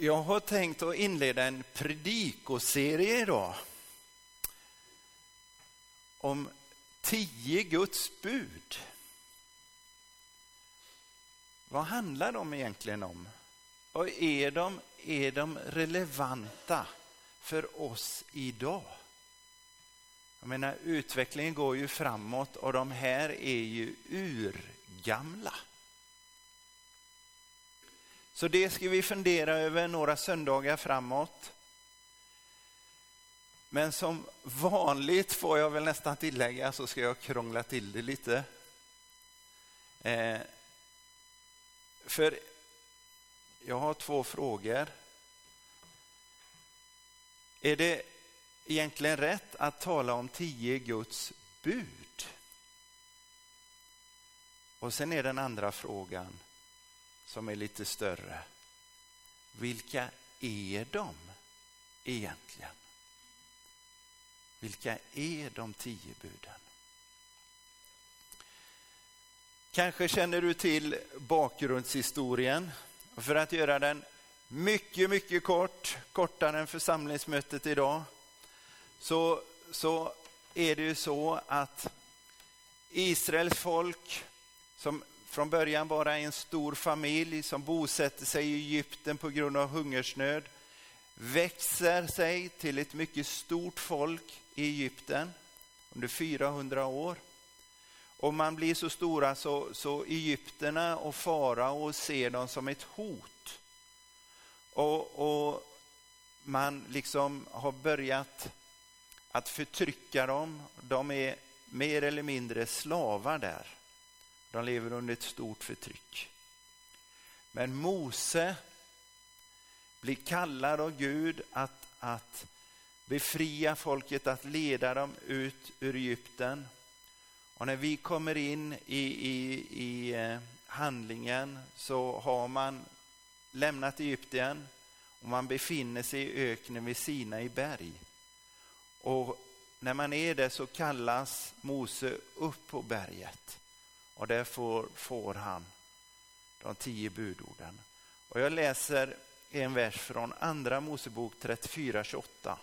jag har tänkt att inleda en predikoserie idag. Om tio Guds bud. Vad handlar de egentligen om? Och är de, är de relevanta för oss idag? Jag menar, utvecklingen går ju framåt och de här är ju urgamla. Så det ska vi fundera över några söndagar framåt. Men som vanligt får jag väl nästan tillägga så ska jag krångla till det lite. Eh, för jag har två frågor. Är det egentligen rätt att tala om tio Guds bud? Och sen är den andra frågan som är lite större. Vilka är de egentligen? Vilka är de tio buden? Kanske känner du till bakgrundshistorien. För att göra den mycket, mycket kort, kortare än församlingsmötet idag, så, så är det ju så att Israels folk, som från början bara en stor familj som bosätter sig i Egypten på grund av hungersnöd, växer sig till ett mycket stort folk i Egypten under 400 år. Och man blir så stora så, så egyptierna och farao ser dem som ett hot. Och, och man liksom har börjat att förtrycka dem. De är mer eller mindre slavar där. De lever under ett stort förtryck. Men Mose blir kallad av Gud att, att befria folket, att leda dem ut ur Egypten. Och när vi kommer in i, i, i eh, handlingen så har man lämnat Egypten och man befinner sig i öknen vid Sina i berg. Och när man är där så kallas Mose upp på berget. Och där får, får han de tio budorden. Och jag läser en vers från Andra Mosebok 34.28.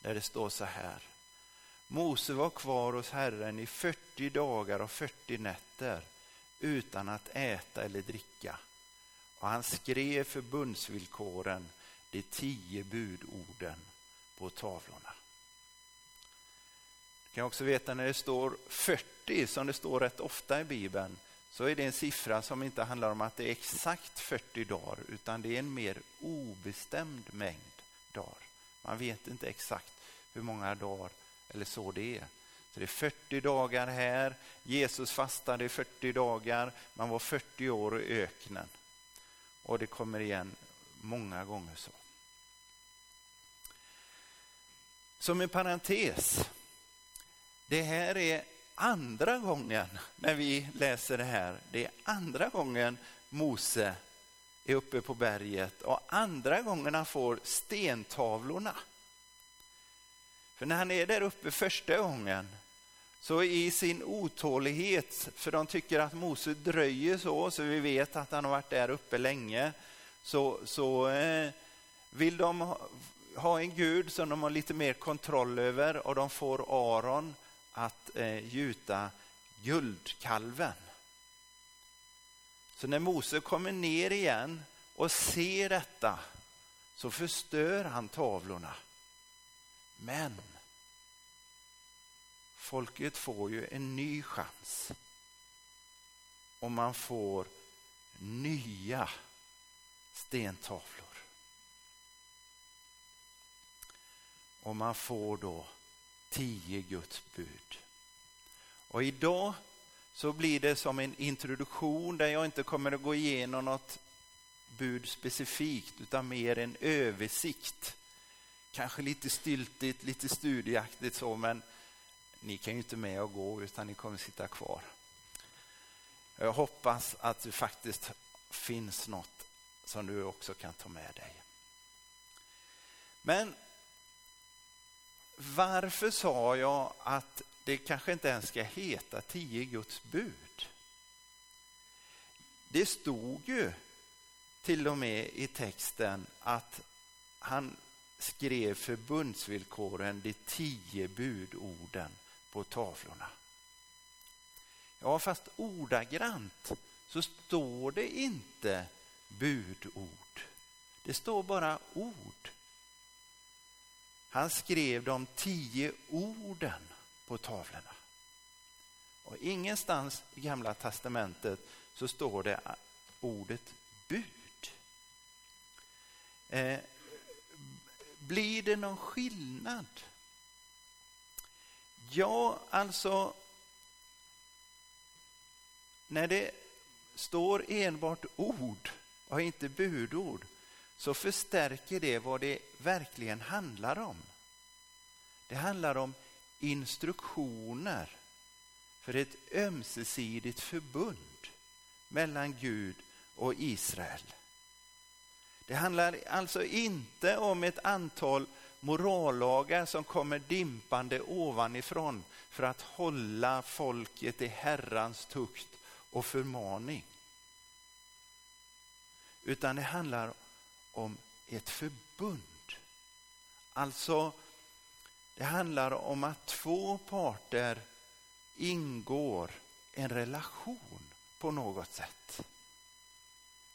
Där det står så här. Mose var kvar hos Herren i 40 dagar och 40 nätter utan att äta eller dricka. Och han skrev förbundsvillkoren, de tio budorden, på tavlorna kan också veta när det står 40, som det står rätt ofta i Bibeln, så är det en siffra som inte handlar om att det är exakt 40 dagar, utan det är en mer obestämd mängd dagar. Man vet inte exakt hur många dagar eller så det är. Så det är 40 dagar här, Jesus fastade i 40 dagar, man var 40 år i öknen. Och det kommer igen många gånger så. Som en parentes det här är andra gången när vi läser det här. Det är andra gången Mose är uppe på berget och andra gången han får stentavlorna. För när han är där uppe första gången så i sin otålighet, för de tycker att Mose dröjer så, så vi vet att han har varit där uppe länge, så, så eh, vill de ha, ha en gud som de har lite mer kontroll över och de får Aron att eh, gjuta guldkalven. Så när Mose kommer ner igen och ser detta så förstör han tavlorna. Men folket får ju en ny chans. Och man får nya stentavlor. Och man får då tio Guds bud. Och idag så blir det som en introduktion där jag inte kommer att gå igenom något bud specifikt utan mer en översikt. Kanske lite styltigt, lite studieaktigt så men ni kan ju inte med och gå utan ni kommer sitta kvar. Jag hoppas att det faktiskt finns något som du också kan ta med dig. Men varför sa jag att det kanske inte ens ska heta tio Guds bud? Det stod ju till och med i texten att han skrev förbundsvillkoren, de tio budorden, på tavlorna. Ja, fast ordagrant så står det inte budord. Det står bara ord. Han skrev de tio orden på tavlorna. Och ingenstans i Gamla testamentet så står det ordet bud. Eh, blir det någon skillnad? Ja, alltså när det står enbart ord och inte budord så förstärker det vad det verkligen handlar om. Det handlar om instruktioner för ett ömsesidigt förbund mellan Gud och Israel. Det handlar alltså inte om ett antal morallagar som kommer dimpande ovanifrån för att hålla folket i Herrans tukt och förmaning. Utan det handlar om ett förbund. Alltså, det handlar om att två parter ingår en relation på något sätt.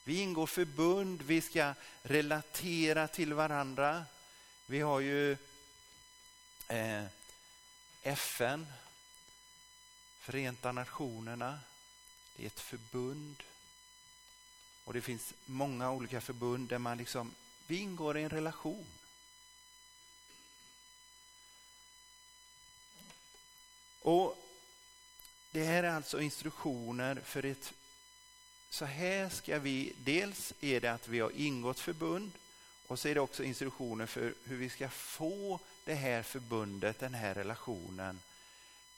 Vi ingår förbund, vi ska relatera till varandra. Vi har ju eh, FN, Förenta Nationerna. Det är ett förbund. Och det finns många olika förbund där man liksom, vi ingår i en relation. Och Det här är alltså instruktioner för ett... Så här ska vi... Dels är det att vi har ingått förbund och så är det också instruktioner för hur vi ska få det här förbundet, den här relationen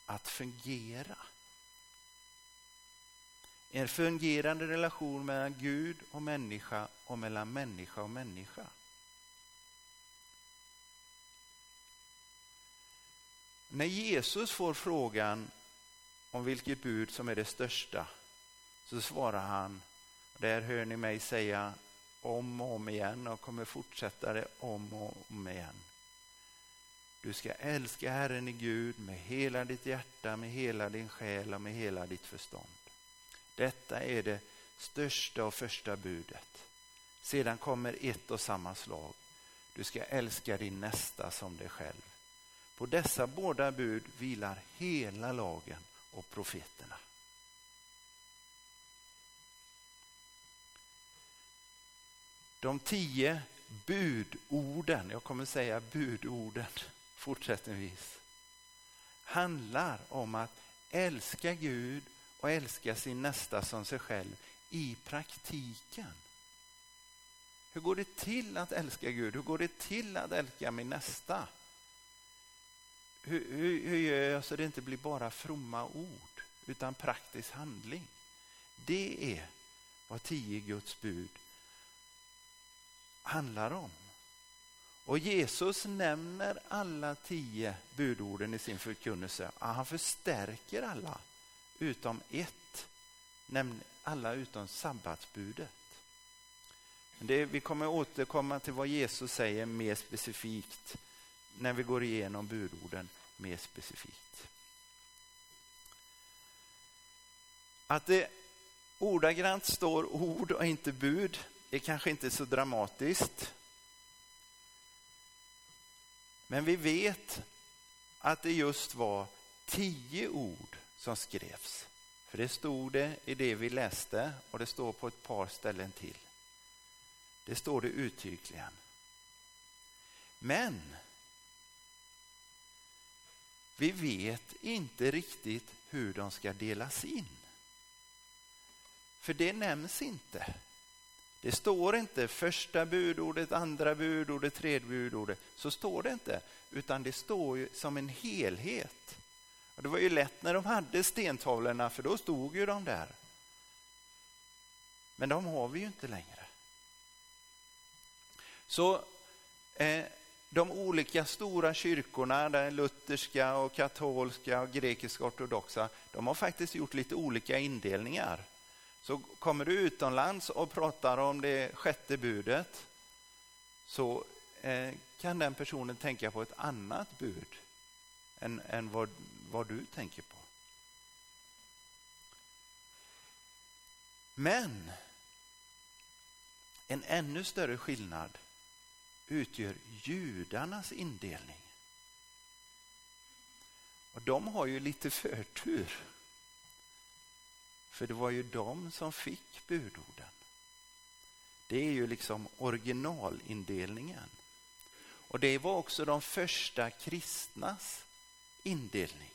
att fungera. En fungerande relation mellan Gud och människa och mellan människa och människa. När Jesus får frågan om vilket bud som är det största så svarar han, där hör ni mig säga om och om igen och kommer fortsätta det om och om igen. Du ska älska Herren i Gud med hela ditt hjärta, med hela din själ och med hela ditt förstånd. Detta är det största och första budet. Sedan kommer ett och samma slag. Du ska älska din nästa som dig själv. På dessa båda bud vilar hela lagen och profeterna. De tio budorden, jag kommer säga budorden fortsättningsvis, handlar om att älska Gud och älska sin nästa som sig själv i praktiken. Hur går det till att älska Gud? Hur går det till att älska min nästa? Hur, hur, hur gör jag så det inte blir bara fromma ord utan praktisk handling? Det är vad tio Guds bud handlar om. Och Jesus nämner alla tio budorden i sin förkunnelse. Han förstärker alla utom ett, alla utom sabbatsbudet. Det, vi kommer återkomma till vad Jesus säger mer specifikt när vi går igenom budorden mer specifikt. Att det ordagrant står ord och inte bud är kanske inte så dramatiskt. Men vi vet att det just var tio ord som skrevs. För det stod det i det vi läste och det står på ett par ställen till. Det står det uttryckligen. Men vi vet inte riktigt hur de ska delas in. För det nämns inte. Det står inte första budordet, andra budordet, tredje budordet. Så står det inte, utan det står som en helhet. Och det var ju lätt när de hade stentavlorna, för då stod ju de där. Men de har vi ju inte längre. Så eh, de olika stora kyrkorna, den lutherska, och katolska och grekiska ortodoxa, de har faktiskt gjort lite olika indelningar. Så kommer du utomlands och pratar om det sjätte budet så eh, kan den personen tänka på ett annat bud än, än vad, vad du tänker på. Men en ännu större skillnad utgör judarnas indelning. Och de har ju lite förtur. För det var ju de som fick budorden. Det är ju liksom originalindelningen. Och det var också de första kristnas indelning.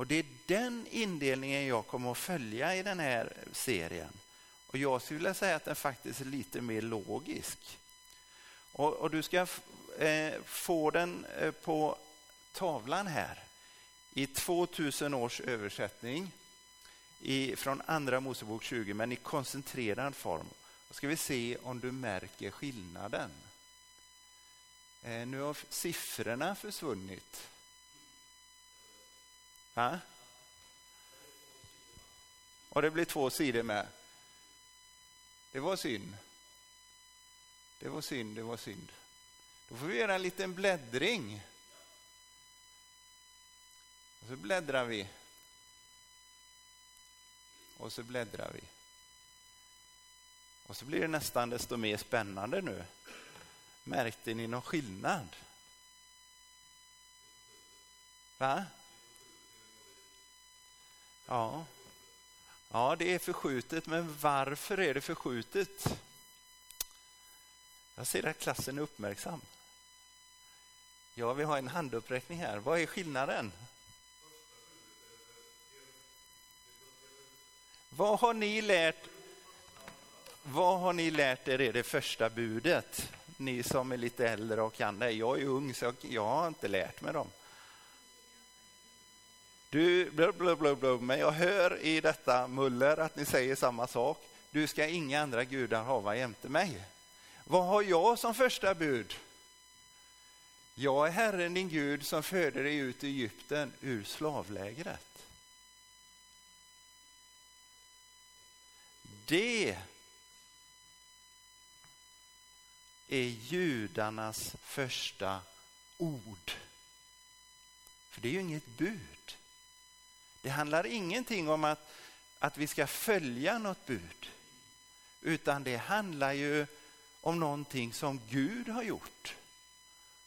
Och det är den indelningen jag kommer att följa i den här serien. Och jag skulle vilja säga att den faktiskt är lite mer logisk. Och, och du ska eh, få den eh, på tavlan här i 2000 års översättning i, från Andra Mosebok 20, men i koncentrerad form. Då ska vi se om du märker skillnaden. Eh, nu har siffrorna försvunnit. Va? Och det blir två sidor med. Det var synd. Det var synd, det var synd. Då får vi göra en liten bläddring. Och så bläddrar vi. Och så bläddrar vi. Och så blir det nästan desto mer spännande nu. Märkte ni någon skillnad? Va? Ja. ja, det är förskjutet, men varför är det förskjutet? Jag ser att klassen är uppmärksam. Ja, vi har en handuppräckning här. Vad är skillnaden? Vad har ni lärt vad har ni lärt er är det första budet? Ni som är lite äldre och kan det. Jag är ung så jag, jag har inte lärt mig dem. Du, blub, blub, blub, blub, men jag hör i detta muller att ni säger samma sak. Du ska inga andra gudar hava jämte mig. Vad har jag som första bud? Jag är Herren din Gud som förde dig ut i Egypten ur slavlägret. Det är judarnas första ord. För det är ju inget bud. Det handlar ingenting om att, att vi ska följa något bud. Utan det handlar ju om någonting som Gud har gjort.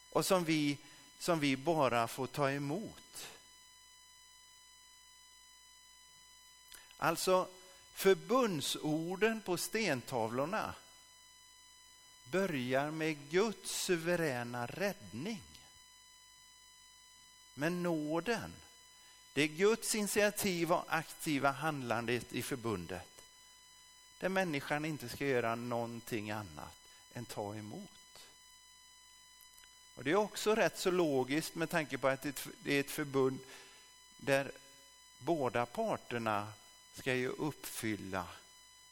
Och som vi, som vi bara får ta emot. Alltså, förbundsorden på stentavlorna börjar med Guds suveräna räddning. Men nåden, det är Guds initiativ och aktiva handlandet i förbundet där människan inte ska göra någonting annat än ta emot. Och Det är också rätt så logiskt med tanke på att det är ett förbund där båda parterna ska ju uppfylla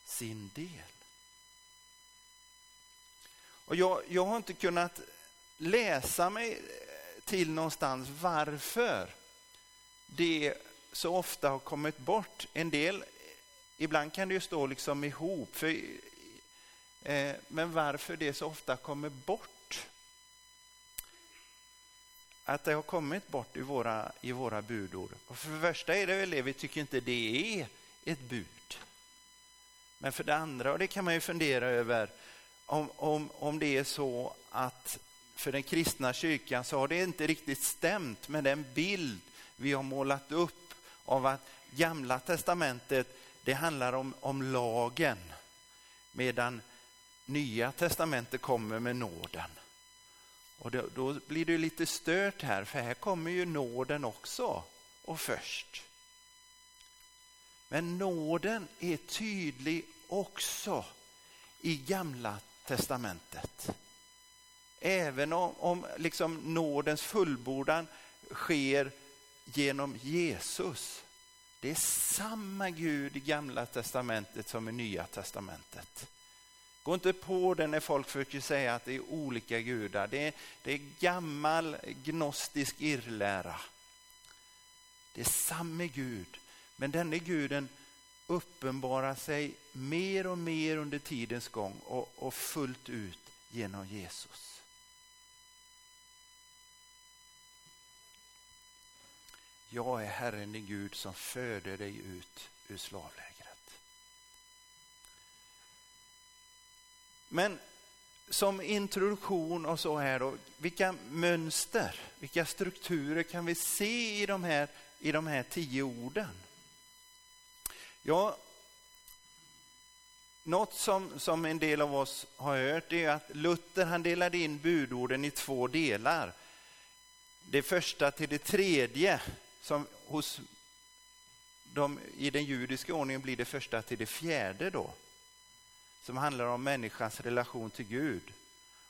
sin del. Och jag, jag har inte kunnat läsa mig till någonstans varför det så ofta har kommit bort. En del, ibland kan det ju stå liksom ihop, för, eh, men varför det så ofta kommer bort. Att det har kommit bort i våra, i våra budord. Och för det första är det väl det, vi tycker inte det är ett bud. Men för det andra, och det kan man ju fundera över, om, om, om det är så att för den kristna kyrkan så har det inte riktigt stämt med den bild vi har målat upp av att Gamla testamentet det handlar om, om lagen medan Nya testamentet kommer med nåden. Och då, då blir det lite stört här, för här kommer ju nåden också och först. Men nåden är tydlig också i Gamla testamentet. Även om, om liksom nådens fullbordan sker genom Jesus. Det är samma Gud i Gamla testamentet som i Nya testamentet. Gå inte på det när folk försöker säga att det är olika gudar. Det är, det är gammal gnostisk irrlära. Det är samma Gud, men denne guden uppenbarar sig mer och mer under tidens gång och, och fullt ut genom Jesus. Jag är Herren din Gud som föder dig ut ur slavlägret. Men som introduktion och så här då, vilka mönster, vilka strukturer kan vi se i de här, i de här tio orden? Ja, något som, som en del av oss har hört är att Luther han delade in budorden i två delar. Det första till det tredje, som hos de, i den judiska ordningen blir det första till det fjärde då som handlar om människans relation till Gud.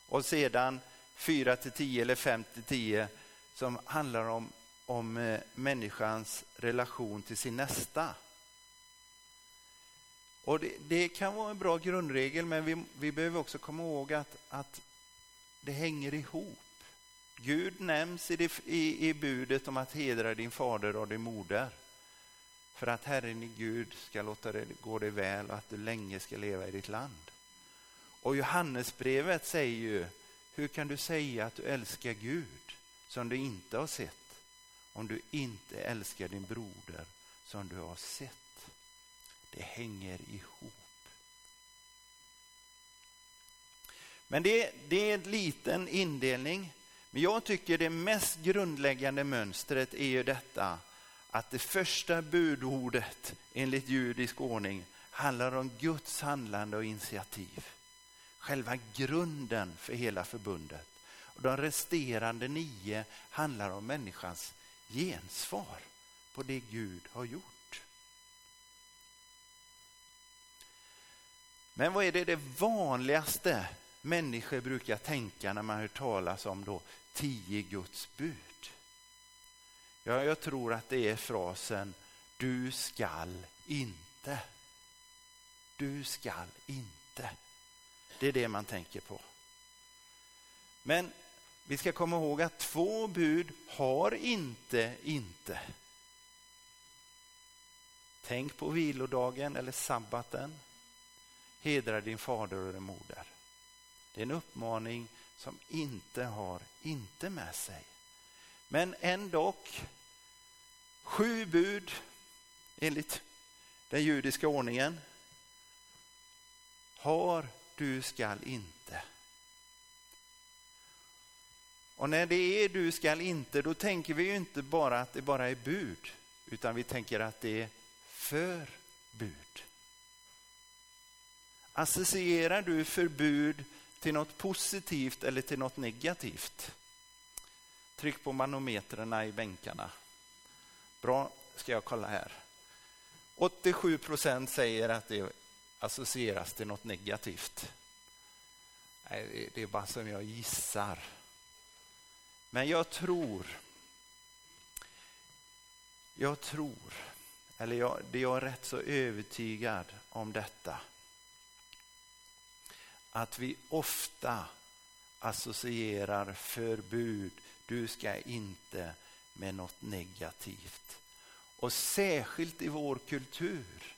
Och sedan 4 till 10 eller 5 till 10 som handlar om, om eh, människans relation till sin nästa. Och det, det, kan vara en bra grundregel, men vi, vi behöver också komma ihåg att, att det hänger ihop. Gud nämns i, det, i, i budet om att hedra din fader och din moder för att Herren i Gud ska låta det gå dig väl och att du länge ska leva i ditt land. Och Johannesbrevet säger ju, hur kan du säga att du älskar Gud som du inte har sett om du inte älskar din broder som du har sett? Det hänger ihop. Men det, det är en liten indelning. Men jag tycker det mest grundläggande mönstret är ju detta att det första budordet enligt judisk ordning handlar om Guds handlande och initiativ. Själva grunden för hela förbundet. Och de resterande nio handlar om människans gensvar på det Gud har gjort. Men vad är det, det vanligaste människor brukar tänka när man hör talas om då tio Guds bud? Ja, jag tror att det är frasen du skall inte. Du skall inte. Det är det man tänker på. Men vi ska komma ihåg att två bud har inte inte. Tänk på vilodagen eller sabbaten. Hedra din fader och din moder. Det är en uppmaning som inte har inte med sig. Men ändock, sju bud enligt den judiska ordningen har du skall inte. Och när det är du skall inte, då tänker vi ju inte bara att det bara är bud, utan vi tänker att det är förbud. Associerar du förbud till något positivt eller till något negativt? Tryck på manometrarna i bänkarna. Bra, ska jag kolla här. 87 procent säger att det associeras till något negativt. Nej, det är bara som jag gissar. Men jag tror, jag tror, eller jag, det jag är rätt så övertygad om detta, att vi ofta associerar förbud du ska inte med något negativt. Och särskilt i vår kultur.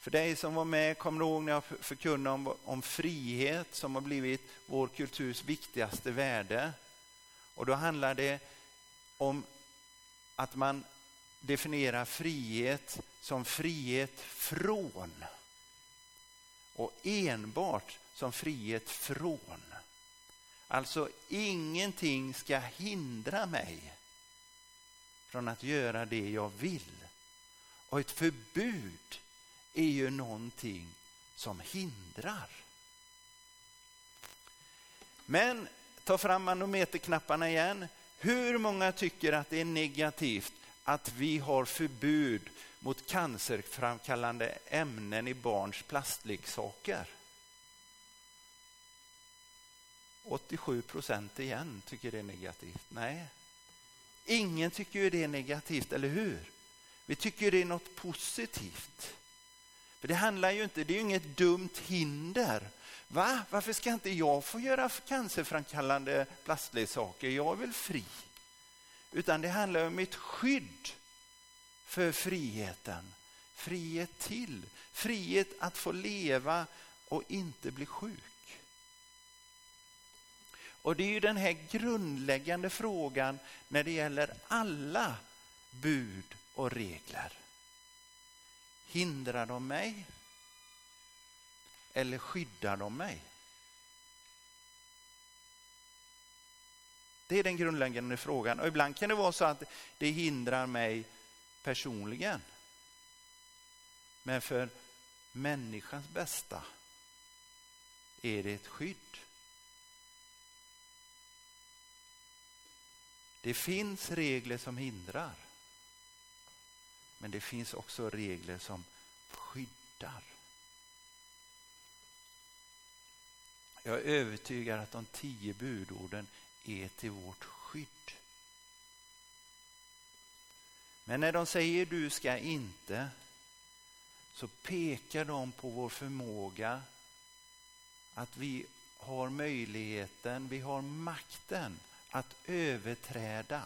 För dig som var med, kommer du ihåg när jag förkunnade om, om frihet som har blivit vår kulturs viktigaste värde? Och då handlar det om att man definierar frihet som frihet från och enbart som frihet från. Alltså ingenting ska hindra mig från att göra det jag vill. Och ett förbud är ju någonting som hindrar. Men ta fram manometerknapparna igen. Hur många tycker att det är negativt att vi har förbud mot cancerframkallande ämnen i barns plastleksaker? 87 procent igen tycker det är negativt. Nej, ingen tycker ju det är negativt, eller hur? Vi tycker det är något positivt. För det handlar ju inte, det är ju inget dumt hinder. Va? Varför ska inte jag få göra cancerframkallande plastleksaker? Jag är väl fri? Utan det handlar om ett skydd för friheten frihet till, frihet att få leva och inte bli sjuk. Och det är ju den här grundläggande frågan när det gäller alla bud och regler. Hindrar de mig? Eller skyddar de mig? Det är den grundläggande frågan. Och ibland kan det vara så att det hindrar mig personligen. Men för människans bästa är det ett skydd. Det finns regler som hindrar. Men det finns också regler som skyddar. Jag är övertygad att de tio budorden är till vårt skydd. Men när de säger du ska inte så pekar de på vår förmåga att vi har möjligheten, vi har makten att överträda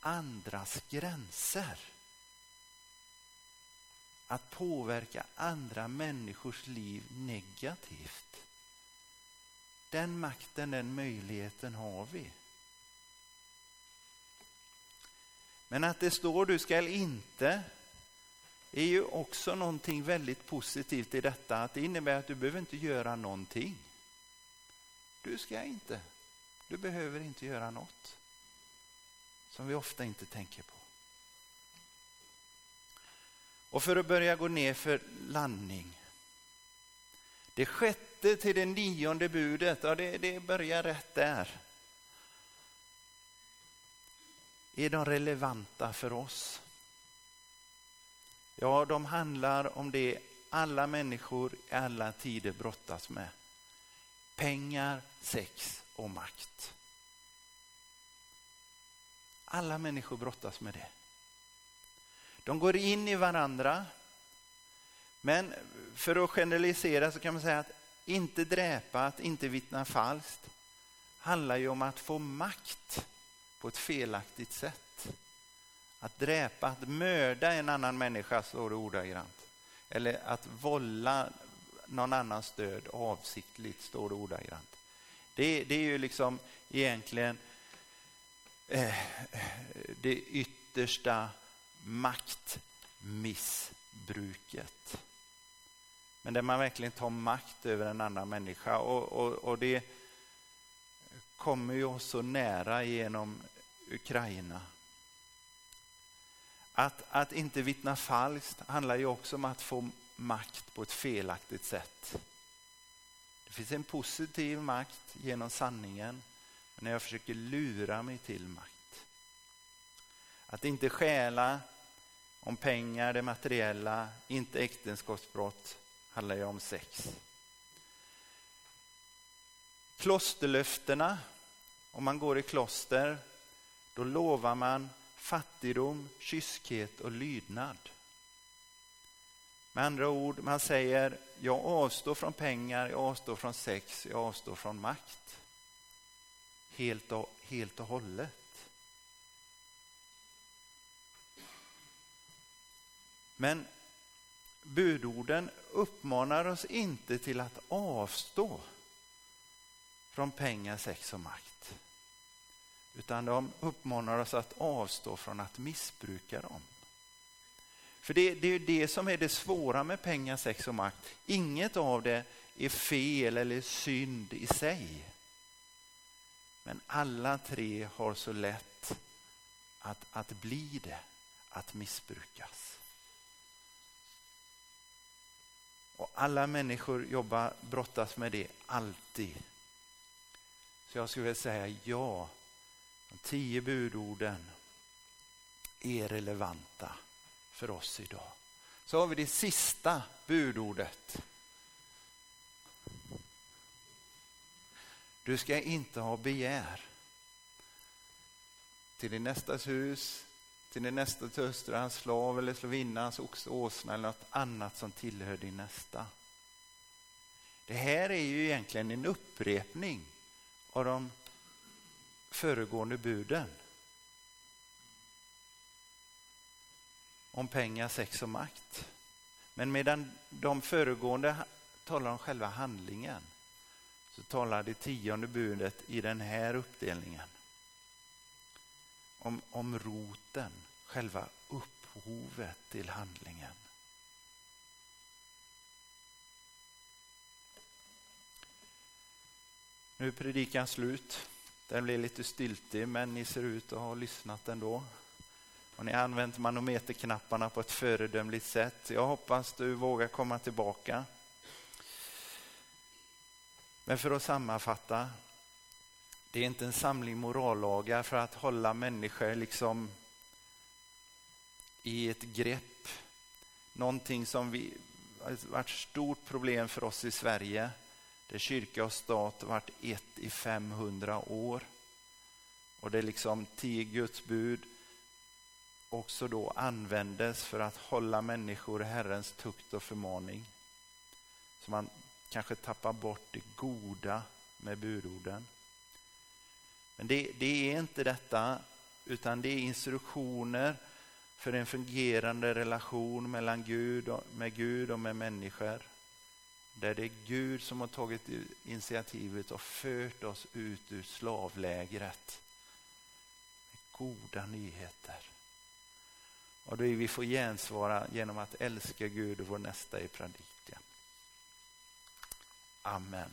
andras gränser. Att påverka andra människors liv negativt. Den makten, den möjligheten har vi. Men att det står du skall inte är ju också någonting väldigt positivt i detta. Att det innebär att du behöver inte göra någonting. Du ska inte. Du behöver inte göra något. Som vi ofta inte tänker på. Och för att börja gå ner för landning. Det sjätte till det nionde budet, ja, det, det börjar rätt där. Är de relevanta för oss? Ja, de handlar om det alla människor i alla tider brottas med. Pengar, sex och makt. Alla människor brottas med det. De går in i varandra. Men för att generalisera så kan man säga att inte dräpa, att inte vittna falskt handlar ju om att få makt på ett felaktigt sätt. Att dräpa, att mörda en annan människa, står det ordagrant. Eller att vålla någon annans död avsiktligt, står det ordagrant. Det, det är ju liksom egentligen eh, det yttersta maktmissbruket. Men där man verkligen tar makt över en annan människa. Och, och, och det kommer ju oss så nära genom Ukraina. Att, att inte vittna falskt handlar ju också om att få makt på ett felaktigt sätt. Det finns en positiv makt genom sanningen, men när jag försöker lura mig till makt. Att inte stjäla om pengar, det materiella, inte äktenskapsbrott, handlar ju om sex. Klosterlöftena, om man går i kloster, då lovar man fattigdom, kyskhet och lydnad. Med andra ord, man säger jag avstår från pengar, jag avstår från sex, jag avstår från makt. Helt och, helt och hållet. Men budorden uppmanar oss inte till att avstå från pengar, sex och makt. Utan de uppmanar oss att avstå från att missbruka dem. För det, det är det som är det svåra med pengar, sex och makt. Inget av det är fel eller synd i sig. Men alla tre har så lätt att, att bli det, att missbrukas. Och alla människor jobbar, brottas med det, alltid. Så jag skulle vilja säga ja, de tio budorden är relevanta för oss idag. Så har vi det sista budordet. Du ska inte ha begär till din nästas hus, till din nästa töstra, slav eller slavinnans oxe, åsna eller något annat som tillhör din nästa. Det här är ju egentligen en upprepning av de föregående buden. Om pengar, sex och makt. Men medan de föregående talar om själva handlingen så talar det tionde budet i den här uppdelningen om, om roten, själva upphovet till handlingen. Nu är predikan slut. Den blir lite stiltig, men ni ser ut att ha lyssnat ändå. Och ni har använt manometerknapparna på ett föredömligt sätt. Jag hoppas du vågar komma tillbaka. Men för att sammanfatta. Det är inte en samling morallagar för att hålla människor liksom i ett grepp. Någonting som vi, har varit ett stort problem för oss i Sverige där kyrka och stat varit ett i 500 år. Och det är liksom tio Guds bud också då användes för att hålla människor i Herrens tukt och förmaning. Så man kanske tappar bort det goda med budorden. Men det, det är inte detta, utan det är instruktioner för en fungerande relation mellan Gud och, med Gud och med människor. Där det är Gud som har tagit initiativet och fört oss ut ur slavlägret. Goda nyheter. Och det vi får gensvara genom att älska Gud och vår nästa i predikan. Amen.